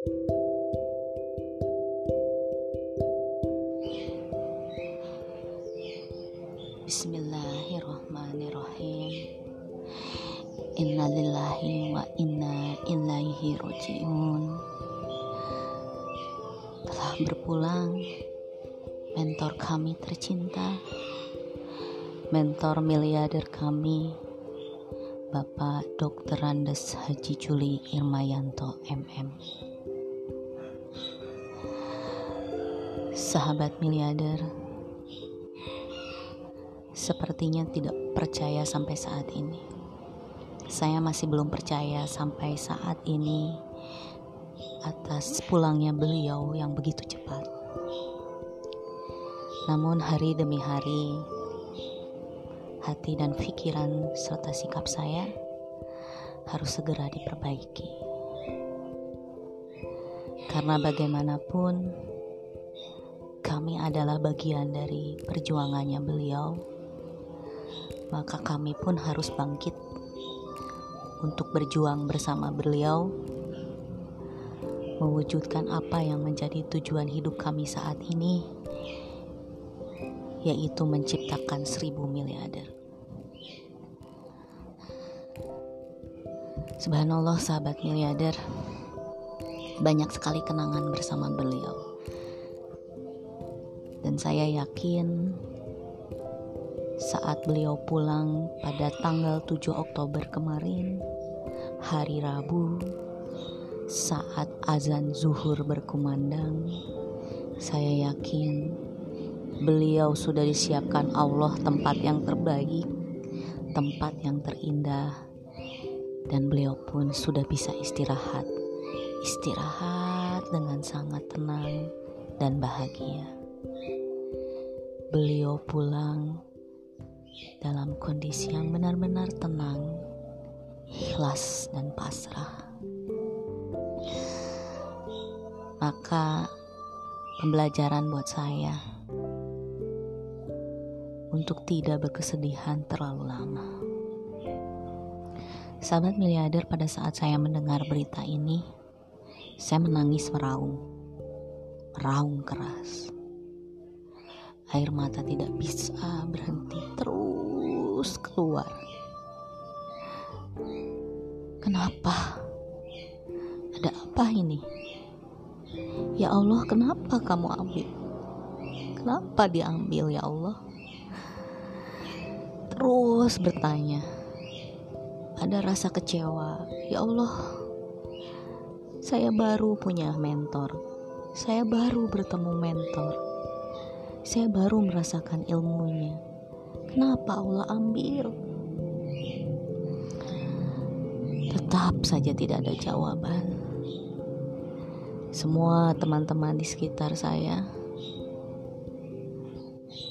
Bismillahirrahmanirrahim. Innalillahi wa inna ilaihi roji'un. Telah berpulang. Mentor kami tercinta. Mentor miliarder kami Bapak Dr. Randes Haji Juli Irmayanto MM Sahabat miliarder sepertinya tidak percaya sampai saat ini. Saya masih belum percaya sampai saat ini atas pulangnya beliau yang begitu cepat. Namun hari demi hari, hati dan pikiran serta sikap saya harus segera diperbaiki. Karena bagaimanapun kami adalah bagian dari perjuangannya beliau maka kami pun harus bangkit untuk berjuang bersama beliau, mewujudkan apa yang menjadi tujuan hidup kami saat ini, yaitu menciptakan seribu miliarder. Subhanallah, sahabat miliarder, banyak sekali kenangan bersama beliau, dan saya yakin saat beliau pulang pada tanggal 7 Oktober kemarin, hari Rabu, saat azan zuhur berkumandang, saya yakin beliau sudah disiapkan Allah tempat yang terbaik, tempat yang terindah, dan beliau pun sudah bisa istirahat. Istirahat dengan sangat tenang dan bahagia. Beliau pulang dalam kondisi yang benar-benar tenang, ikhlas, dan pasrah. Maka, pembelajaran buat saya untuk tidak berkesedihan terlalu lama. Sahabat miliarder, pada saat saya mendengar berita ini, saya menangis meraung, meraung keras air mata tidak bisa berhenti terus keluar. Kenapa? Ada apa ini? Ya Allah, kenapa kamu ambil? Kenapa diambil ya Allah? Terus bertanya. Ada rasa kecewa. Ya Allah, saya baru punya mentor. Saya baru bertemu mentor saya baru merasakan ilmunya. Kenapa Allah ambil? Tetap saja tidak ada jawaban. Semua teman-teman di sekitar saya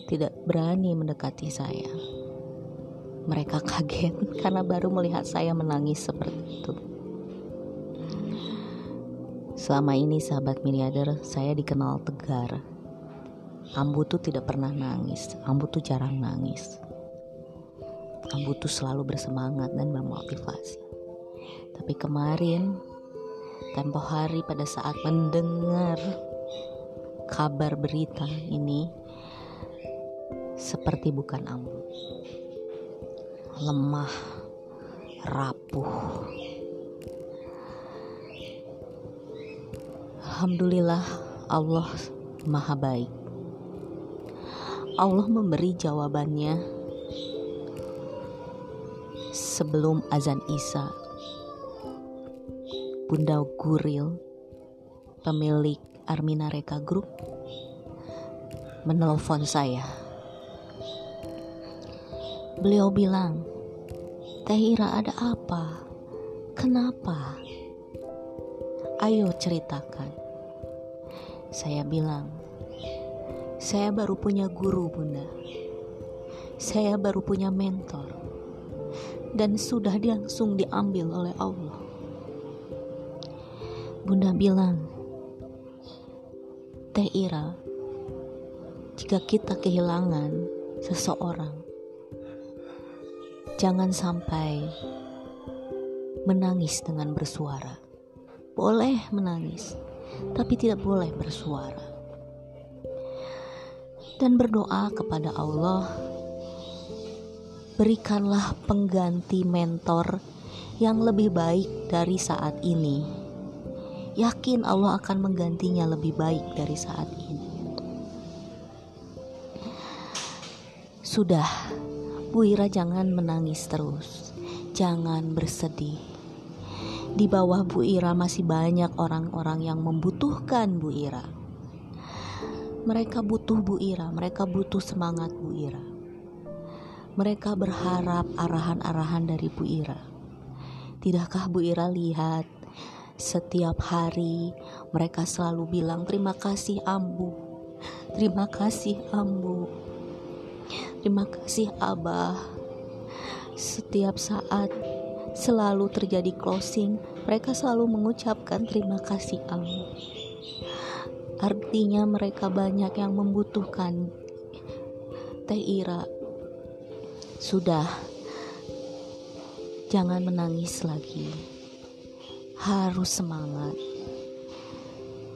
tidak berani mendekati saya. Mereka kaget karena baru melihat saya menangis seperti itu. Selama ini sahabat miliarder saya dikenal tegar Ambu tuh tidak pernah nangis, Ambu tuh jarang nangis. Ambu tuh selalu bersemangat dan bermotivasi. Tapi kemarin, tempo hari pada saat mendengar kabar berita ini, seperti bukan Ambu. Lemah, rapuh. Alhamdulillah Allah maha baik Allah memberi jawabannya sebelum azan Isa. Bunda Guril, pemilik Armina Reka Group, menelpon saya. Beliau bilang, Teh Ira ada apa? Kenapa? Ayo ceritakan. Saya bilang, saya baru punya guru, Bunda. Saya baru punya mentor. Dan sudah langsung diambil oleh Allah. Bunda bilang, Teh Ira, jika kita kehilangan seseorang, jangan sampai menangis dengan bersuara. Boleh menangis, tapi tidak boleh bersuara. Dan berdoa kepada Allah, berikanlah pengganti mentor yang lebih baik dari saat ini. Yakin Allah akan menggantinya lebih baik dari saat ini. Sudah, Bu Ira jangan menangis terus. Jangan bersedih. Di bawah Bu Ira masih banyak orang-orang yang membutuhkan Bu Ira. Mereka butuh Bu Ira, mereka butuh semangat Bu Ira. Mereka berharap arahan-arahan dari Bu Ira. Tidakkah Bu Ira lihat setiap hari mereka selalu bilang terima kasih Ambu. Terima kasih Ambu. Terima kasih Abah. Setiap saat selalu terjadi closing, mereka selalu mengucapkan terima kasih Ambu. Artinya mereka banyak yang membutuhkan Teh Ira sudah, jangan menangis lagi. Harus semangat.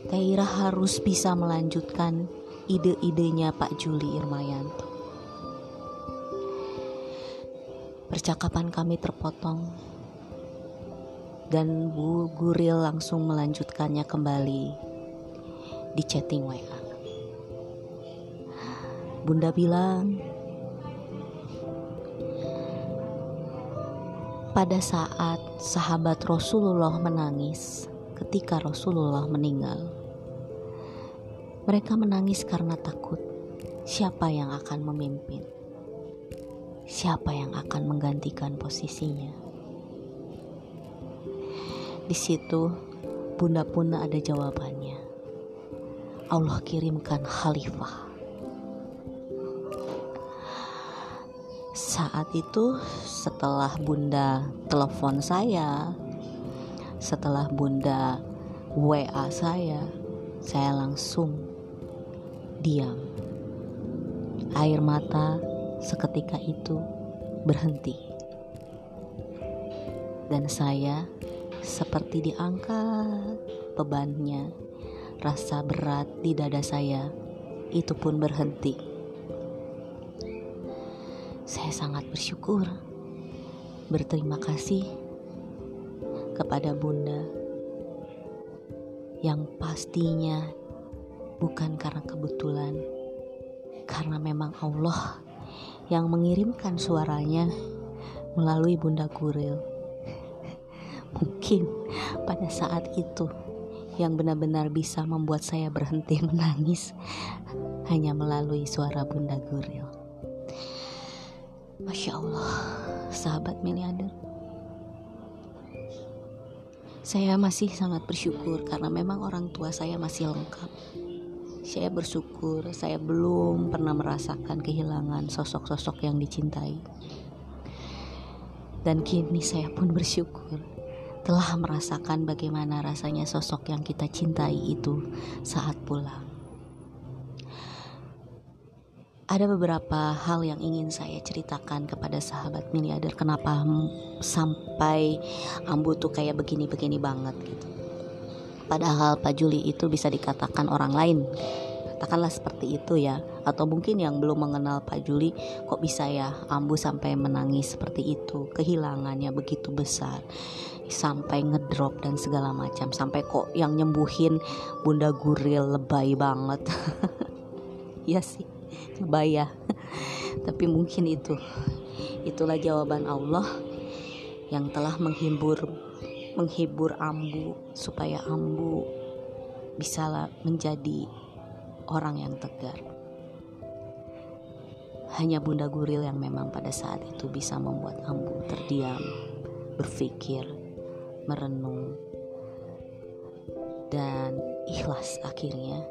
Taira harus bisa melanjutkan ide-idenya Pak Juli Irmayanto. Percakapan kami terpotong dan Bu Guril langsung melanjutkannya kembali di chatting WA. Bunda bilang, pada saat sahabat Rasulullah menangis ketika Rasulullah meninggal. Mereka menangis karena takut siapa yang akan memimpin, siapa yang akan menggantikan posisinya. Di situ, Bunda pun ada jawabannya. Allah kirimkan khalifah Saat itu setelah bunda telepon saya, setelah bunda WA saya, saya langsung diam. Air mata seketika itu berhenti. Dan saya seperti diangkat bebannya, rasa berat di dada saya itu pun berhenti saya sangat bersyukur, berterima kasih kepada Bunda yang pastinya bukan karena kebetulan, karena memang Allah yang mengirimkan suaranya melalui Bunda Guril. Mungkin pada saat itu yang benar-benar bisa membuat saya berhenti menangis hanya melalui suara Bunda Guril. Masya Allah, sahabat miliarder. Saya masih sangat bersyukur karena memang orang tua saya masih lengkap. Saya bersyukur saya belum pernah merasakan kehilangan sosok-sosok yang dicintai. Dan kini saya pun bersyukur telah merasakan bagaimana rasanya sosok yang kita cintai itu saat pulang ada beberapa hal yang ingin saya ceritakan kepada sahabat miliarder kenapa sampai Ambu tuh kayak begini-begini banget gitu. Padahal Pak Juli itu bisa dikatakan orang lain. Katakanlah seperti itu ya. Atau mungkin yang belum mengenal Pak Juli kok bisa ya Ambu sampai menangis seperti itu. Kehilangannya begitu besar. Sampai ngedrop dan segala macam. Sampai kok yang nyembuhin Bunda Guril lebay banget. Iya sih ya tapi mungkin itu itulah jawaban Allah yang telah menghibur menghibur Ambu supaya Ambu bisa menjadi orang yang tegar hanya Bunda Guril yang memang pada saat itu bisa membuat Ambu terdiam berpikir merenung dan ikhlas akhirnya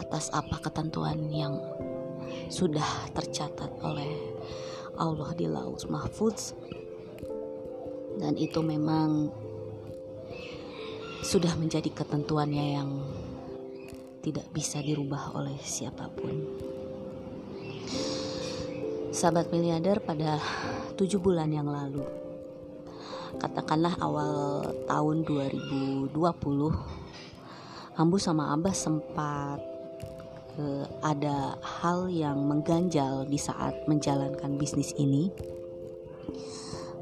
atas apa ketentuan yang sudah tercatat oleh Allah di Laut Mahfuz dan itu memang sudah menjadi ketentuannya yang tidak bisa dirubah oleh siapa pun. Sahabat miliarder pada tujuh bulan yang lalu, katakanlah awal tahun 2020 Ambu sama Abah sempat uh, ada hal yang mengganjal di saat menjalankan bisnis ini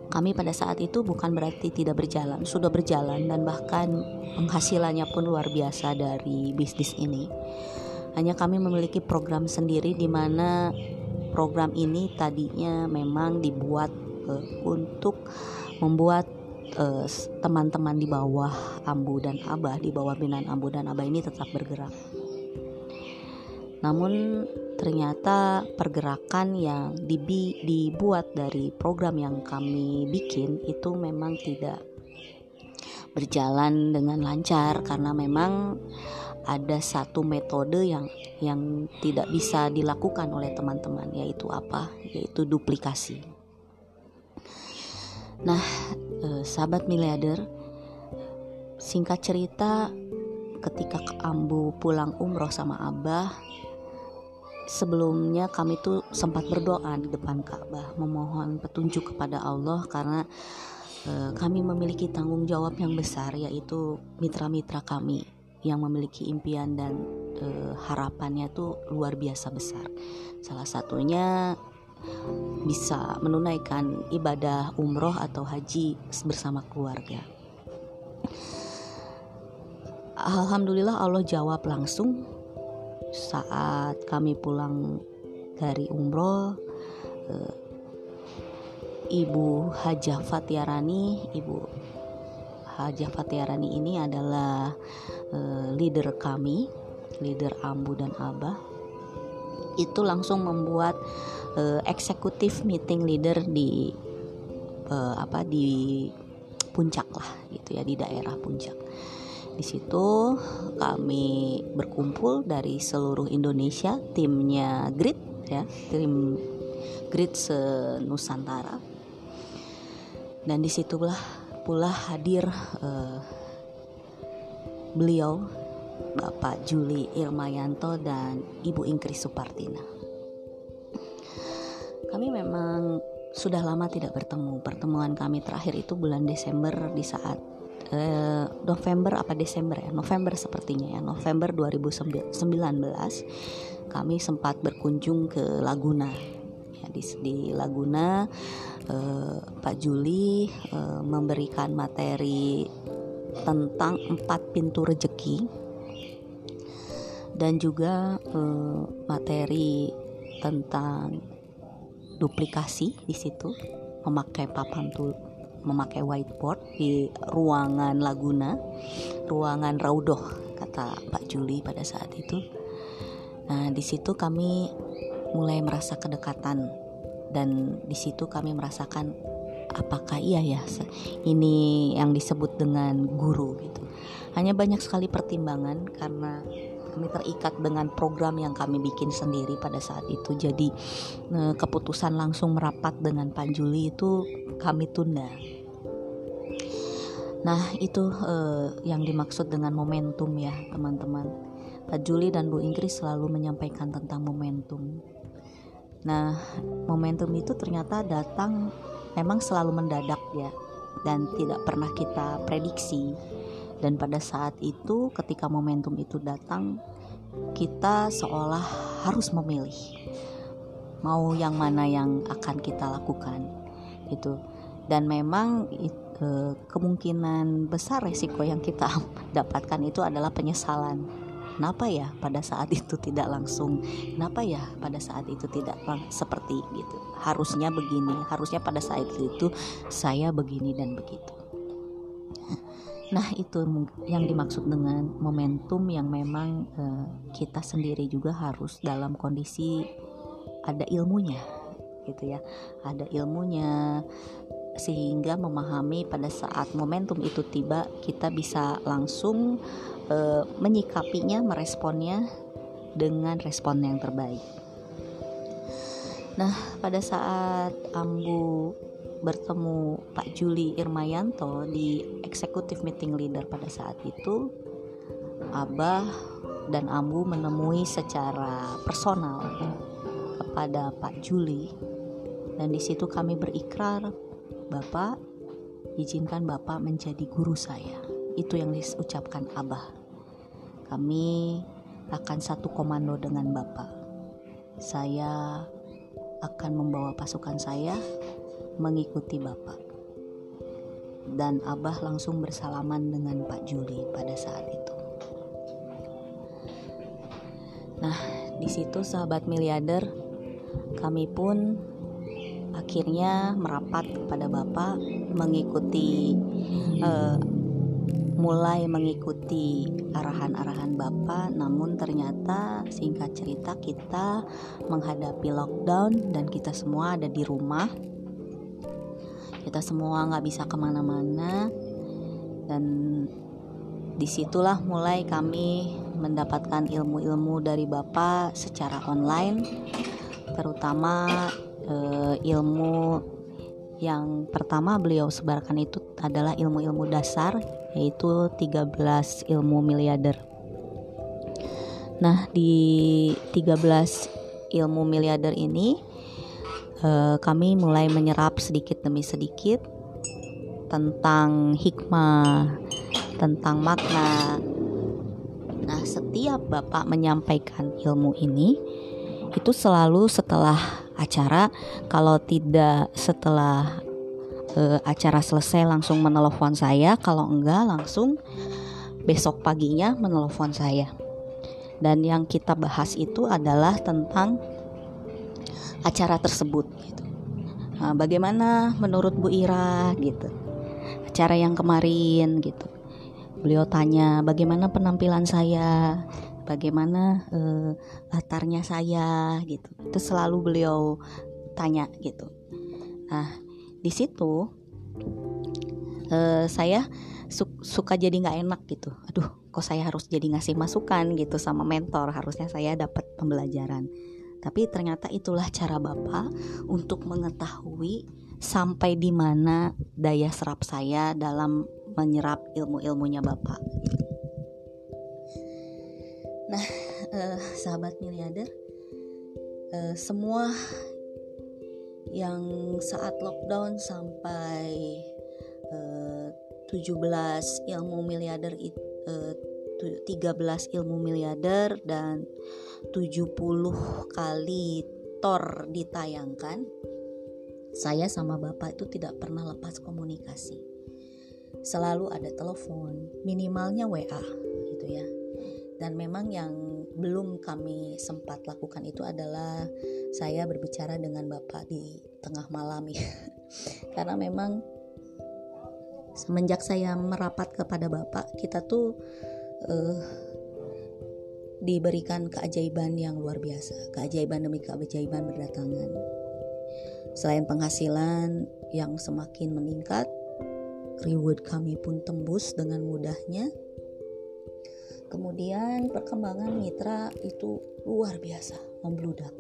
kami pada saat itu bukan berarti tidak berjalan, sudah berjalan dan bahkan penghasilannya pun luar biasa dari bisnis ini. Hanya kami memiliki program sendiri di mana program ini tadinya memang dibuat uh, untuk membuat eh, teman-teman uh, di bawah Ambu dan Abah, di bawah binaan Ambu dan Abah ini tetap bergerak. Namun ternyata pergerakan yang dibi dibuat dari program yang kami bikin itu memang tidak berjalan dengan lancar karena memang ada satu metode yang yang tidak bisa dilakukan oleh teman-teman yaitu apa? yaitu duplikasi. Nah, eh, sahabat miliarder, singkat cerita ketika Ambu pulang umroh sama Abah sebelumnya kami tuh sempat berdoa di depan Ka'bah memohon petunjuk kepada Allah karena e, kami memiliki tanggung jawab yang besar yaitu mitra-mitra kami yang memiliki impian dan e, harapannya tuh luar biasa besar. Salah satunya bisa menunaikan ibadah umroh atau haji bersama keluarga. Alhamdulillah Allah jawab langsung saat kami pulang dari umroh eh, Ibu Hajah Fatiarani Ibu Hajah Fatiarani ini adalah eh, leader kami leader Ambu dan Abah itu langsung membuat eh, eksekutif meeting leader di eh, apa di puncak lah gitu ya di daerah puncak di situ kami berkumpul dari seluruh Indonesia, timnya Grid ya, tim Grid senusantara. Dan di situlah pula hadir uh, beliau Bapak Juli Ilmayanto dan Ibu Ingkris Supartina. Kami memang sudah lama tidak bertemu. Pertemuan kami terakhir itu bulan Desember di saat eh, November apa Desember ya November sepertinya ya November 2019 kami sempat berkunjung ke Laguna ya di, di Laguna eh, Pak Juli eh, memberikan materi tentang empat pintu rejeki dan juga eh, materi tentang duplikasi di situ memakai papan tul memakai whiteboard di ruangan Laguna, ruangan Raudoh kata Pak Juli pada saat itu. Nah, di situ kami mulai merasa kedekatan dan di situ kami merasakan apakah iya ya ini yang disebut dengan guru gitu. Hanya banyak sekali pertimbangan karena kami terikat dengan program yang kami bikin sendiri pada saat itu. Jadi eh, keputusan langsung merapat dengan Panjuli itu kami tunda. Nah itu uh, yang dimaksud dengan momentum ya teman-teman. Pak Juli dan Bu Inggris selalu menyampaikan tentang momentum. Nah momentum itu ternyata datang memang selalu mendadak ya dan tidak pernah kita prediksi dan pada saat itu ketika momentum itu datang kita seolah harus memilih mau yang mana yang akan kita lakukan itu dan memang itu, kemungkinan besar resiko yang kita dapatkan itu adalah penyesalan. Kenapa ya pada saat itu tidak langsung? Kenapa ya pada saat itu tidak seperti gitu? Harusnya begini harusnya pada saat itu saya begini dan begitu Nah, itu yang dimaksud dengan momentum yang memang uh, kita sendiri juga harus dalam kondisi ada ilmunya, gitu ya. Ada ilmunya sehingga memahami pada saat momentum itu tiba kita bisa langsung uh, menyikapinya, meresponnya dengan respon yang terbaik. Nah, pada saat Ambu bertemu Pak Juli Irmayanto di eksekutif meeting leader pada saat itu Abah dan Ambu menemui secara personal kepada Pak Juli dan di situ kami berikrar Bapak izinkan Bapak menjadi guru saya. Itu yang diucapkan Abah. Kami akan satu komando dengan Bapak. Saya akan membawa pasukan saya mengikuti Bapak. Dan Abah langsung bersalaman dengan Pak Juli pada saat itu. Nah, di situ sahabat miliarder, kami pun akhirnya merapat kepada Bapak mengikuti uh, mulai mengikuti arahan-arahan Bapak namun ternyata singkat cerita kita menghadapi lockdown dan kita semua ada di rumah kita semua nggak bisa ke mana-mana dan di situlah mulai kami mendapatkan ilmu-ilmu dari Bapak secara online terutama uh, ilmu yang pertama beliau sebarkan itu adalah ilmu-ilmu dasar yaitu 13 ilmu miliarder. Nah, di 13 ilmu miliarder ini uh, kami mulai menyerap sedikit demi sedikit tentang hikmah, tentang makna. Nah, setiap Bapak menyampaikan ilmu ini itu selalu setelah acara. Kalau tidak setelah uh, acara selesai langsung menelepon saya. Kalau enggak langsung besok paginya menelepon saya. Dan yang kita bahas itu adalah tentang acara tersebut gitu. Nah, bagaimana menurut Bu Ira gitu? Acara yang kemarin gitu. Beliau tanya bagaimana penampilan saya? Bagaimana uh, latarnya saya? Gitu. Itu selalu beliau tanya gitu. Nah di situ uh, saya su suka jadi nggak enak gitu. Aduh kok saya harus jadi ngasih masukan gitu sama mentor? Harusnya saya dapat pembelajaran tapi ternyata itulah cara bapak untuk mengetahui sampai di mana daya serap saya dalam menyerap ilmu-ilmunya bapak. Nah, uh, sahabat miliarder, uh, semua yang saat lockdown sampai uh, 17 ilmu miliarder itu uh, 13 ilmu miliarder dan 70 kali tor ditayangkan saya sama bapak itu tidak pernah lepas komunikasi selalu ada telepon minimalnya WA gitu ya dan memang yang belum kami sempat lakukan itu adalah saya berbicara dengan Bapak di tengah malam ya. Karena memang semenjak saya merapat kepada Bapak, kita tuh uh, diberikan keajaiban yang luar biasa. Keajaiban demi keajaiban berdatangan. Selain penghasilan yang semakin meningkat, reward kami pun tembus dengan mudahnya Kemudian perkembangan mitra itu luar biasa, membludak.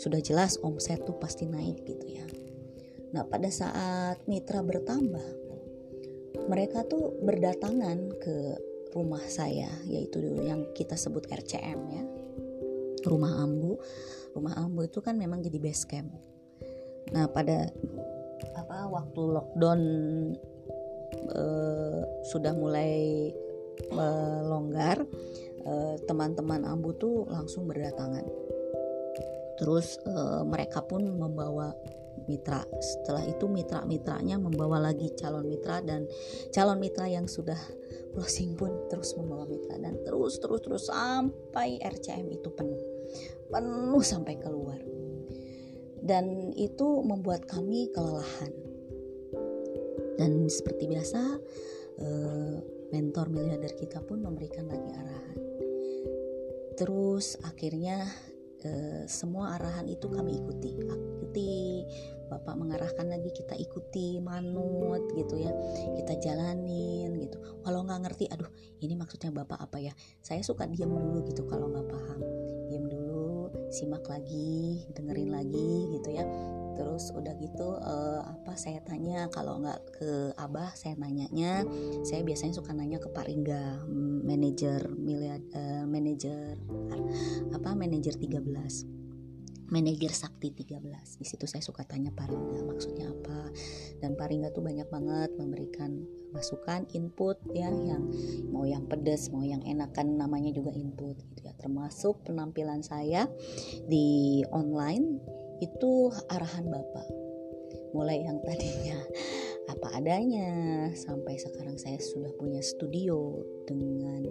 Sudah jelas omset tuh pasti naik gitu ya. Nah, pada saat mitra bertambah, mereka tuh berdatangan ke rumah saya yaitu yang kita sebut RCM ya. Rumah Ambu. Rumah Ambu itu kan memang jadi base camp. Nah, pada apa waktu lockdown uh, sudah mulai melonggar eh, teman-teman Ambu tuh langsung berdatangan terus uh, mereka pun membawa mitra. Setelah itu mitra-mitranya membawa lagi calon mitra dan calon mitra yang sudah closing pun terus membawa mitra dan terus terus terus sampai RCM itu penuh. Penuh sampai keluar. Dan itu membuat kami kelelahan. Dan seperti biasa uh, mentor miliarder kita pun memberikan lagi arahan. Terus akhirnya e, semua arahan itu kami ikuti, ikuti. Bapak mengarahkan lagi kita ikuti, manut gitu ya, kita jalanin gitu. Kalau nggak ngerti, aduh ini maksudnya bapak apa ya? Saya suka diam dulu gitu kalau nggak paham, diam dulu, simak lagi, dengerin lagi gitu ya terus udah gitu uh, apa saya tanya kalau nggak ke abah saya nanyanya saya biasanya suka nanya ke Pak Ringga manajer miliar uh, manajer apa manajer 13 manajer sakti 13 di situ saya suka tanya Paringga maksudnya apa? Dan Paringga tuh banyak banget memberikan masukan input ya yang mau yang pedes mau yang enak kan namanya juga input gitu ya. Termasuk penampilan saya di online itu arahan bapak. Mulai yang tadinya apa adanya. Sampai sekarang saya sudah punya studio dengan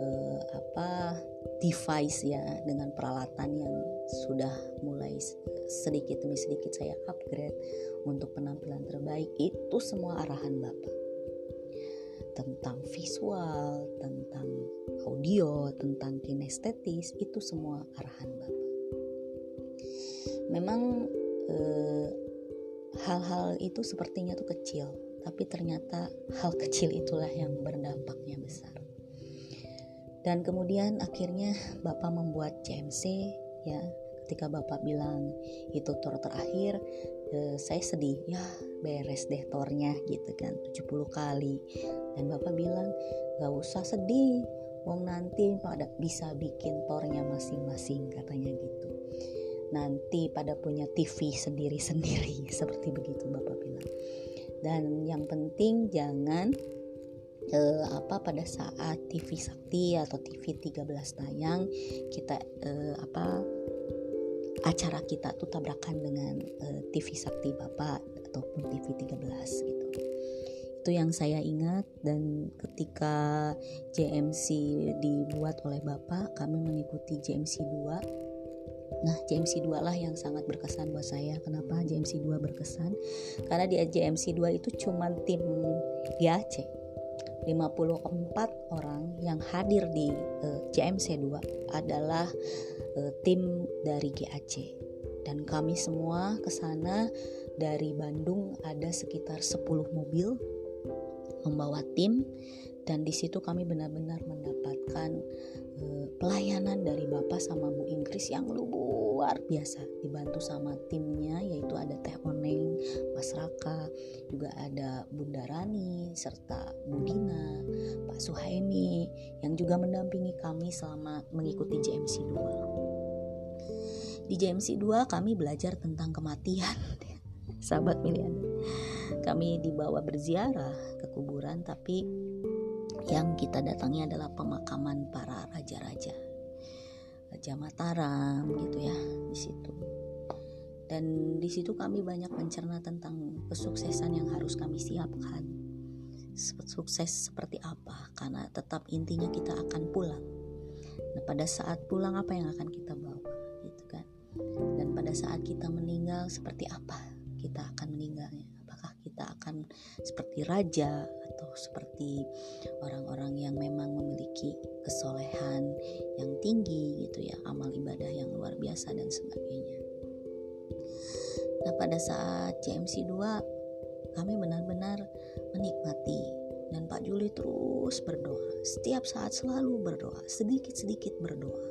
uh, apa device ya dengan peralatan yang sudah mulai sedikit demi sedikit saya upgrade untuk penampilan terbaik. Itu semua arahan bapak. Tentang visual, tentang audio, tentang kinestetis itu semua arahan bapak. Memang eh, hal-hal itu sepertinya tuh kecil, tapi ternyata hal kecil itulah yang berdampaknya besar. Dan kemudian akhirnya Bapak membuat CMC ya. Ketika Bapak bilang itu tour terakhir, eh, saya sedih. Ya, beres deh tornya gitu kan 70 kali. Dan Bapak bilang, "Gak usah sedih. Wong nanti pada bisa bikin tornya masing-masing," katanya gitu nanti pada punya TV sendiri-sendiri seperti begitu Bapak bilang. Dan yang penting jangan eh, apa pada saat TV Sakti atau TV 13 tayang kita eh, apa acara kita tuh tabrakan dengan eh, TV Sakti Bapak ataupun TV 13 gitu. Itu yang saya ingat dan ketika JMC dibuat oleh Bapak, kami mengikuti JMC 2 Nah, JMC 2 lah yang sangat berkesan buat saya. Kenapa JMC 2 berkesan? Karena di JMC 2 itu cuma tim GAC. 54 orang yang hadir di uh, eh, JMC 2 adalah uh, tim dari GAC. Dan kami semua ke sana dari Bandung ada sekitar 10 mobil membawa tim dan di situ kami benar-benar mendapatkan uh, pelayanan dari Bapak sama Bu Inggris yang luar biasa dibantu sama timnya yaitu ada Teh Oneng, Mas Raka, juga ada Bunda Rani serta Budina, Pak Suhaimi yang juga mendampingi kami selama mengikuti JMC 2. Di JMC 2 kami belajar tentang kematian. Sahabat milianer. Kami dibawa berziarah ke kuburan tapi yang kita datangi adalah pemakaman para raja-raja. Raja Mataram gitu ya di situ. Dan di situ kami banyak mencerna tentang kesuksesan yang harus kami siapkan. Sukses seperti apa? Karena tetap intinya kita akan pulang. Nah, pada saat pulang apa yang akan kita bawa gitu kan? Dan pada saat kita meninggal seperti apa kita akan meninggalnya? Apakah kita akan seperti raja atau seperti orang-orang yang memang memiliki kesolehan yang tinggi gitu ya amal ibadah yang luar biasa dan sebagainya. Nah pada saat CMC 2 kami benar-benar menikmati dan Pak Juli terus berdoa. Setiap saat selalu berdoa sedikit-sedikit berdoa.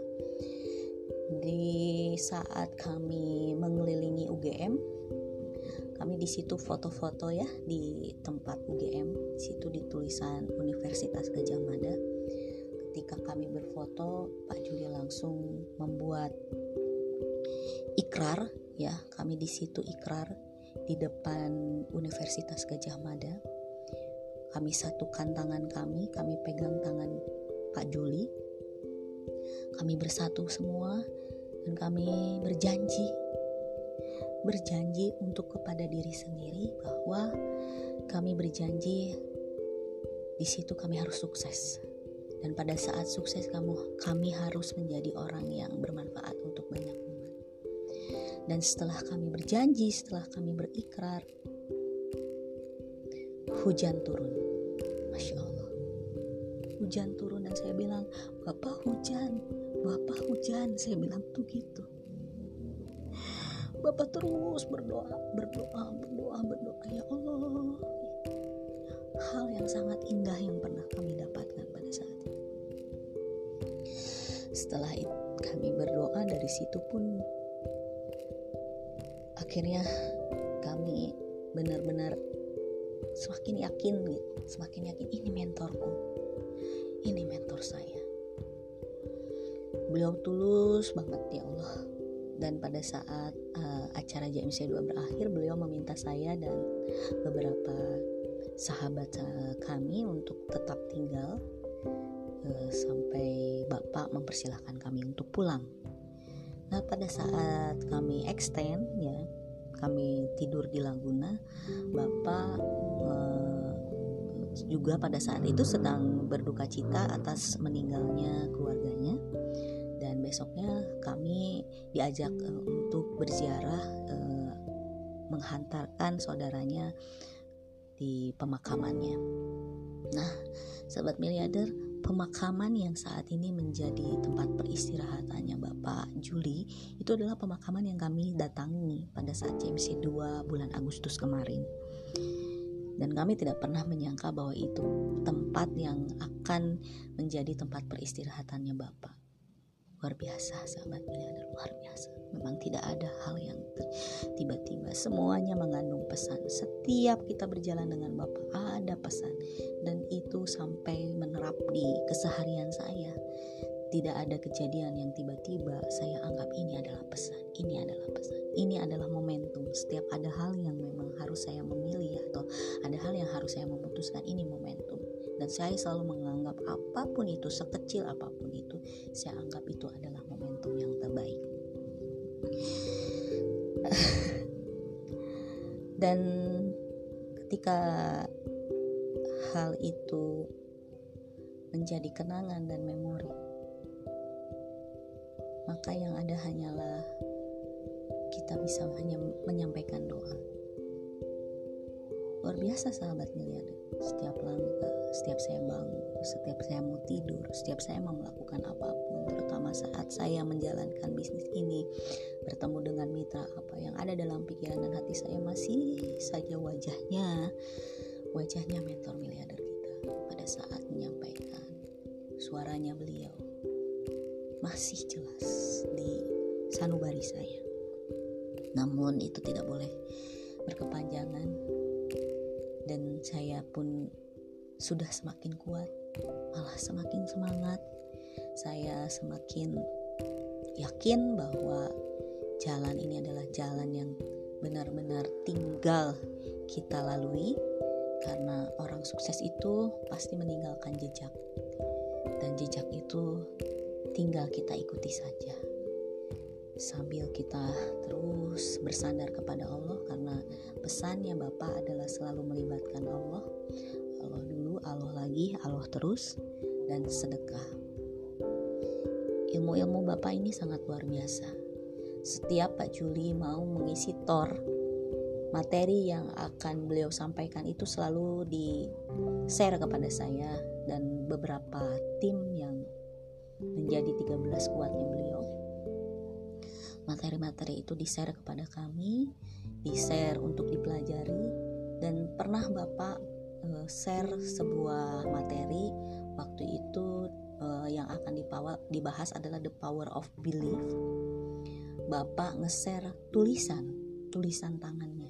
Di saat kami mengelilingi UGM kami di situ foto-foto ya di tempat UGM di situ ditulisan Universitas Gajah Mada. Ketika kami berfoto Pak Juli langsung membuat ikrar ya. Kami di situ ikrar di depan Universitas Gajah Mada. Kami satukan tangan kami kami pegang tangan Pak Juli. Kami bersatu semua dan kami berjanji berjanji untuk kepada diri sendiri bahwa kami berjanji di situ kami harus sukses. Dan pada saat sukses kamu kami harus menjadi orang yang bermanfaat untuk banyak umat. Dan setelah kami berjanji, setelah kami berikrar, hujan turun. Masya Allah. Hujan turun dan saya bilang, Bapak hujan, Bapak hujan. Saya bilang tuh gitu Bapak terus berdoa, berdoa, berdoa, berdoa. Ya Allah, hal yang sangat indah yang pernah kami dapatkan pada saat itu. Setelah itu kami berdoa dari situ pun akhirnya kami benar-benar semakin yakin gitu, semakin yakin ini mentorku, ini mentor saya. Beliau tulus banget ya Allah dan pada saat uh, acara JMC 2 berakhir beliau meminta saya dan beberapa sahabat uh, kami untuk tetap tinggal uh, sampai bapak mempersilahkan kami untuk pulang. Nah pada saat kami extend ya kami tidur di Laguna bapak uh, juga pada saat itu sedang berduka cita atas meninggalnya keluarganya besoknya kami diajak uh, untuk berziarah uh, menghantarkan saudaranya di pemakamannya. Nah, sahabat miliarder, pemakaman yang saat ini menjadi tempat peristirahatannya Bapak Juli itu adalah pemakaman yang kami datangi pada saat CMC 2 bulan Agustus kemarin dan kami tidak pernah menyangka bahwa itu tempat yang akan menjadi tempat peristirahatannya Bapak. Luar biasa sahabat miliarder, luar biasa. Memang tidak ada hal yang tiba-tiba. Semuanya mengandung pesan. Setiap kita berjalan dengan Bapak ada pesan. Dan itu sampai menerap di keseharian saya tidak ada kejadian yang tiba-tiba saya anggap ini adalah pesan, ini adalah pesan, ini adalah momentum. Setiap ada hal yang memang harus saya memilih atau ada hal yang harus saya memutuskan, ini momentum. Dan saya selalu menganggap apa pun itu, sekecil apa pun itu, saya anggap itu adalah momentum yang terbaik. Dan ketika hal itu menjadi kenangan dan memori maka yang ada hanyalah kita bisa hanya menyampaikan doa. Luar biasa sahabat miliar. Setiap langkah, setiap saya bangun, setiap saya mau tidur, setiap saya mau melakukan apa pun, terutama saat saya menjalankan bisnis ini, bertemu dengan mitra apa yang ada dalam pikiran dan hati saya masih saja wajahnya, wajahnya mentor miliarder kita pada saat menyampaikan suaranya beliau masih jelas di sanubari saya. Namun itu tidak boleh berkepanjangan dan saya pun sudah semakin kuat, malah semakin semangat. Saya semakin yakin bahwa jalan ini adalah jalan yang benar-benar tinggal kita lalui karena orang sukses itu pasti meninggalkan jejak dan jejak itu tinggal kita ikuti saja sambil kita terus bersandar kepada Allah karena pesannya Bapak adalah selalu melibatkan Allah. Allah dulu, Allah lagi, Allah terus dan sedekah. Ilmu-ilmu Bapak ini sangat luar biasa. Setiap Pak Juli mau mengisi tor materi yang akan beliau sampaikan itu selalu di share kepada saya dan beberapa tim yang menjadi 13 kuatnya beliau materi-materi itu di-share kepada kami di-share untuk dipelajari. Dan pernah Bapak uh, share sebuah materi waktu itu uh, yang akan dibahas adalah the power of belief. Bapak nge-share tulisan tulisan tangannya.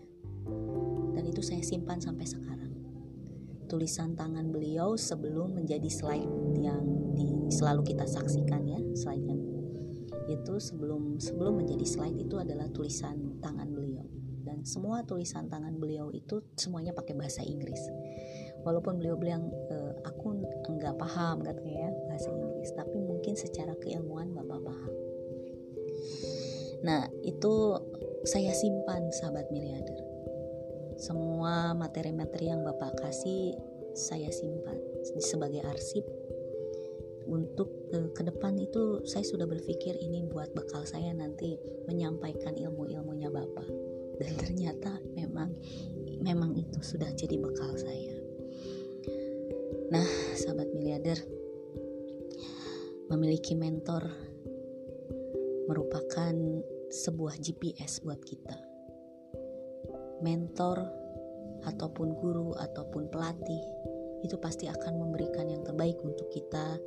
Dan itu saya simpan sampai sekarang. Tulisan tangan beliau sebelum menjadi slide yang di, selalu kita saksikan ya slide yang itu sebelum sebelum menjadi slide itu adalah tulisan tangan beliau. Dan semua tulisan tangan beliau itu semuanya pakai bahasa Inggris. Walaupun beliau bilang e, aku enggak paham katanya ya bahasa Inggris. Tapi mungkin secara keilmuan bapak paham. Nah itu saya simpan sahabat miliarder. Semua materi-materi yang Bapak kasih saya simpan sebagai arsip untuk uh, ke depan itu saya sudah berpikir ini buat bekal saya nanti menyampaikan ilmu-ilmunya Bapak. Dan ternyata memang memang itu sudah jadi bekal saya. Nah, sahabat miliarder, memiliki mentor merupakan sebuah GPS buat kita. Mentor ataupun guru ataupun pelatih itu pasti akan memberikan yang terbaik untuk kita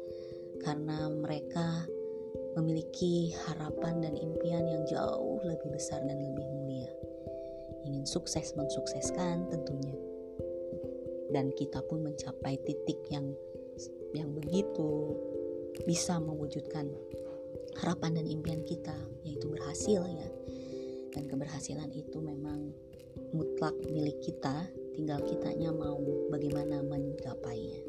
karena mereka memiliki harapan dan impian yang jauh lebih besar dan lebih mulia. Ingin sukses mensukseskan tentunya. Dan kita pun mencapai titik yang yang begitu bisa mewujudkan harapan dan impian kita yaitu berhasil ya dan keberhasilan itu memang mutlak milik kita tinggal kitanya mau bagaimana mencapainya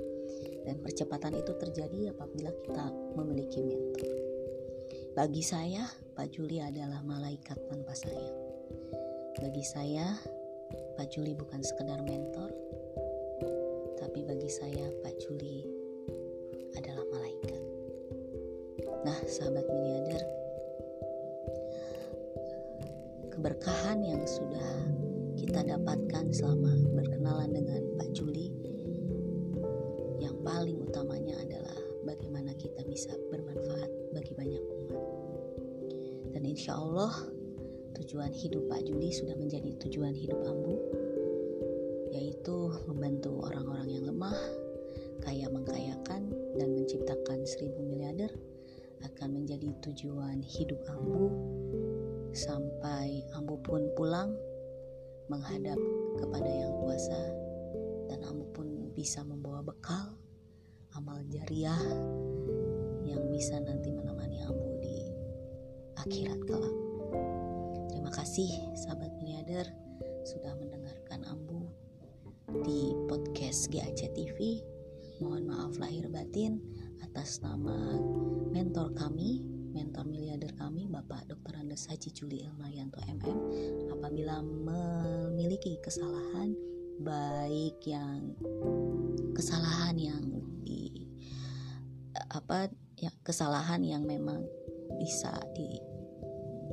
dan percepatan itu terjadi apabila kita memiliki mentor. Bagi saya Pak Juli adalah malaikat tanpa sayang bagi saya Pak Juli bukan sekedar mentor tapi bagi saya Pak Juli adalah malaikat. Nah sahabat miliarder keberkahan yang sudah kita dapatkan selama berkenalan dengan Pak Juli insya Allah tujuan hidup Pak Juli sudah menjadi tujuan hidup Ambu yaitu membantu orang-orang yang lemah kaya mengkayakan dan menciptakan seribu miliarder akan menjadi tujuan hidup Ambu. Sampai Ambu pun pulang menghadap kepada yang kuasa dan Ambu pun bisa membawa bekal amal jariah yang bisa nanti di akhirat kelak. Terima kasih sahabat miliarder sudah mendengarkan Ambu di podcast GAC TV. Mohon maaf lahir batin atas nama mentor kami mentor miliarder kami Bapak Dr. Andes Haji Juli Ilmayanto MM apabila memiliki kesalahan baik yang kesalahan yang di apa ya kesalahan yang memang bisa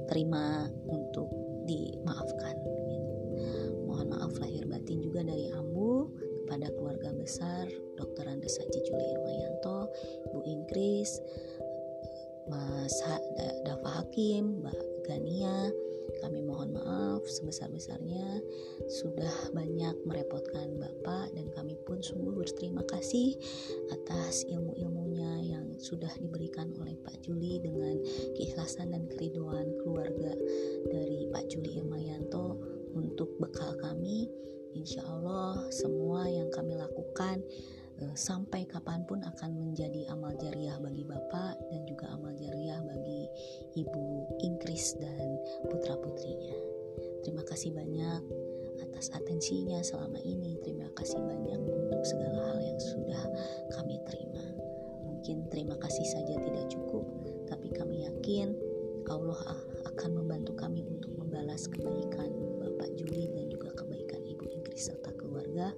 diterima untuk dimaafkan gitu. mohon maaf lahir batin juga dari Ambu kepada keluarga besar Dr. Andes Haji Juli Irmayanto, Bu Inkris, Mas Dafa Hakim, Mbak Gania. Kami mohon maaf sebesar-besarnya sudah banyak merepotkan Bapak dan kami pun sungguh berterima kasih atas ilmu-ilmunya yang sudah diberikan oleh Pak Juli dengan keikhlasan dan keriduan keluarga dari Pak Juli Irmayanto untuk bekal kami. Insya Allah semua yang kami lakukan sampai kapan pun akan menjadi amal jariah bagi Bapak dan juga amal jariah bagi Ibu Inggris dan putra-putrinya. Terima kasih banyak atas atensinya selama ini. Terima kasih banyak untuk segala hal yang sudah kami terima. Mungkin terima kasih saja tidak cukup, tapi kami yakin Allah akan membantu kami untuk membalas kebaikan Bapak Juli dan juga kebaikan Ibu Inggris serta keluarga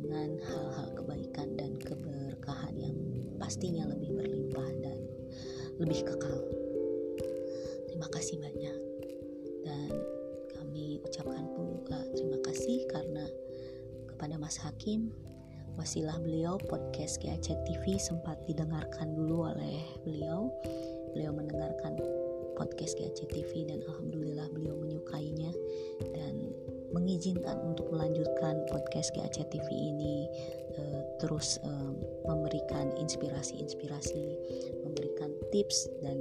dengan hal-hal kebaikan dan keberkahan yang pastinya lebih berlimpah dan lebih kekal. Terima kasih banyak. Dan kami ucapkan pula terima kasih karena kepada Mas Hakim wasilah beliau podcast GAC TV sempat didengarkan dulu oleh beliau. Beliau mendengarkan podcast GAC TV dan alhamdulillah beliau menyukainya. Dan mengizinkan untuk melanjutkan podcast GAC TV ini uh, terus uh, memberikan inspirasi-inspirasi, memberikan tips dan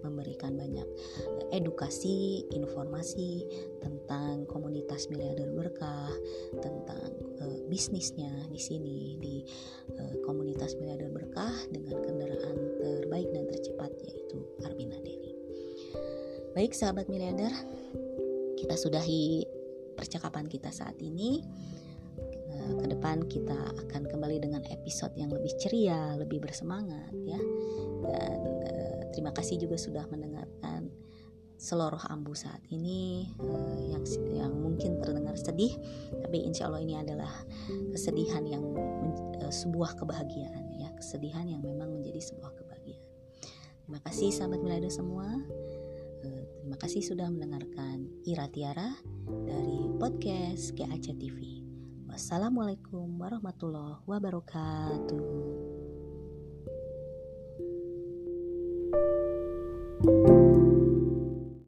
memberikan banyak edukasi, informasi tentang komunitas miliarder berkah, tentang uh, bisnisnya di sini di uh, komunitas miliarder berkah dengan kendaraan terbaik dan tercepat yaitu Arbina Deli. Baik sahabat miliarder, kita sudahi percakapan kita saat ini eh, ke depan kita akan kembali dengan episode yang lebih ceria, lebih bersemangat ya. Dan uh, terima kasih juga sudah mendengarkan seluruh ambu saat ini uh, yang yang mungkin terdengar sedih, tapi insya Allah ini adalah kesedihan yang sebuah kebahagiaan ya, kesedihan yang memang menjadi sebuah kebahagiaan. Terima kasih sahabat Milado semua. Terima kasih sudah mendengarkan Ira Tiara dari podcast GAC TV. Wassalamualaikum warahmatullahi wabarakatuh.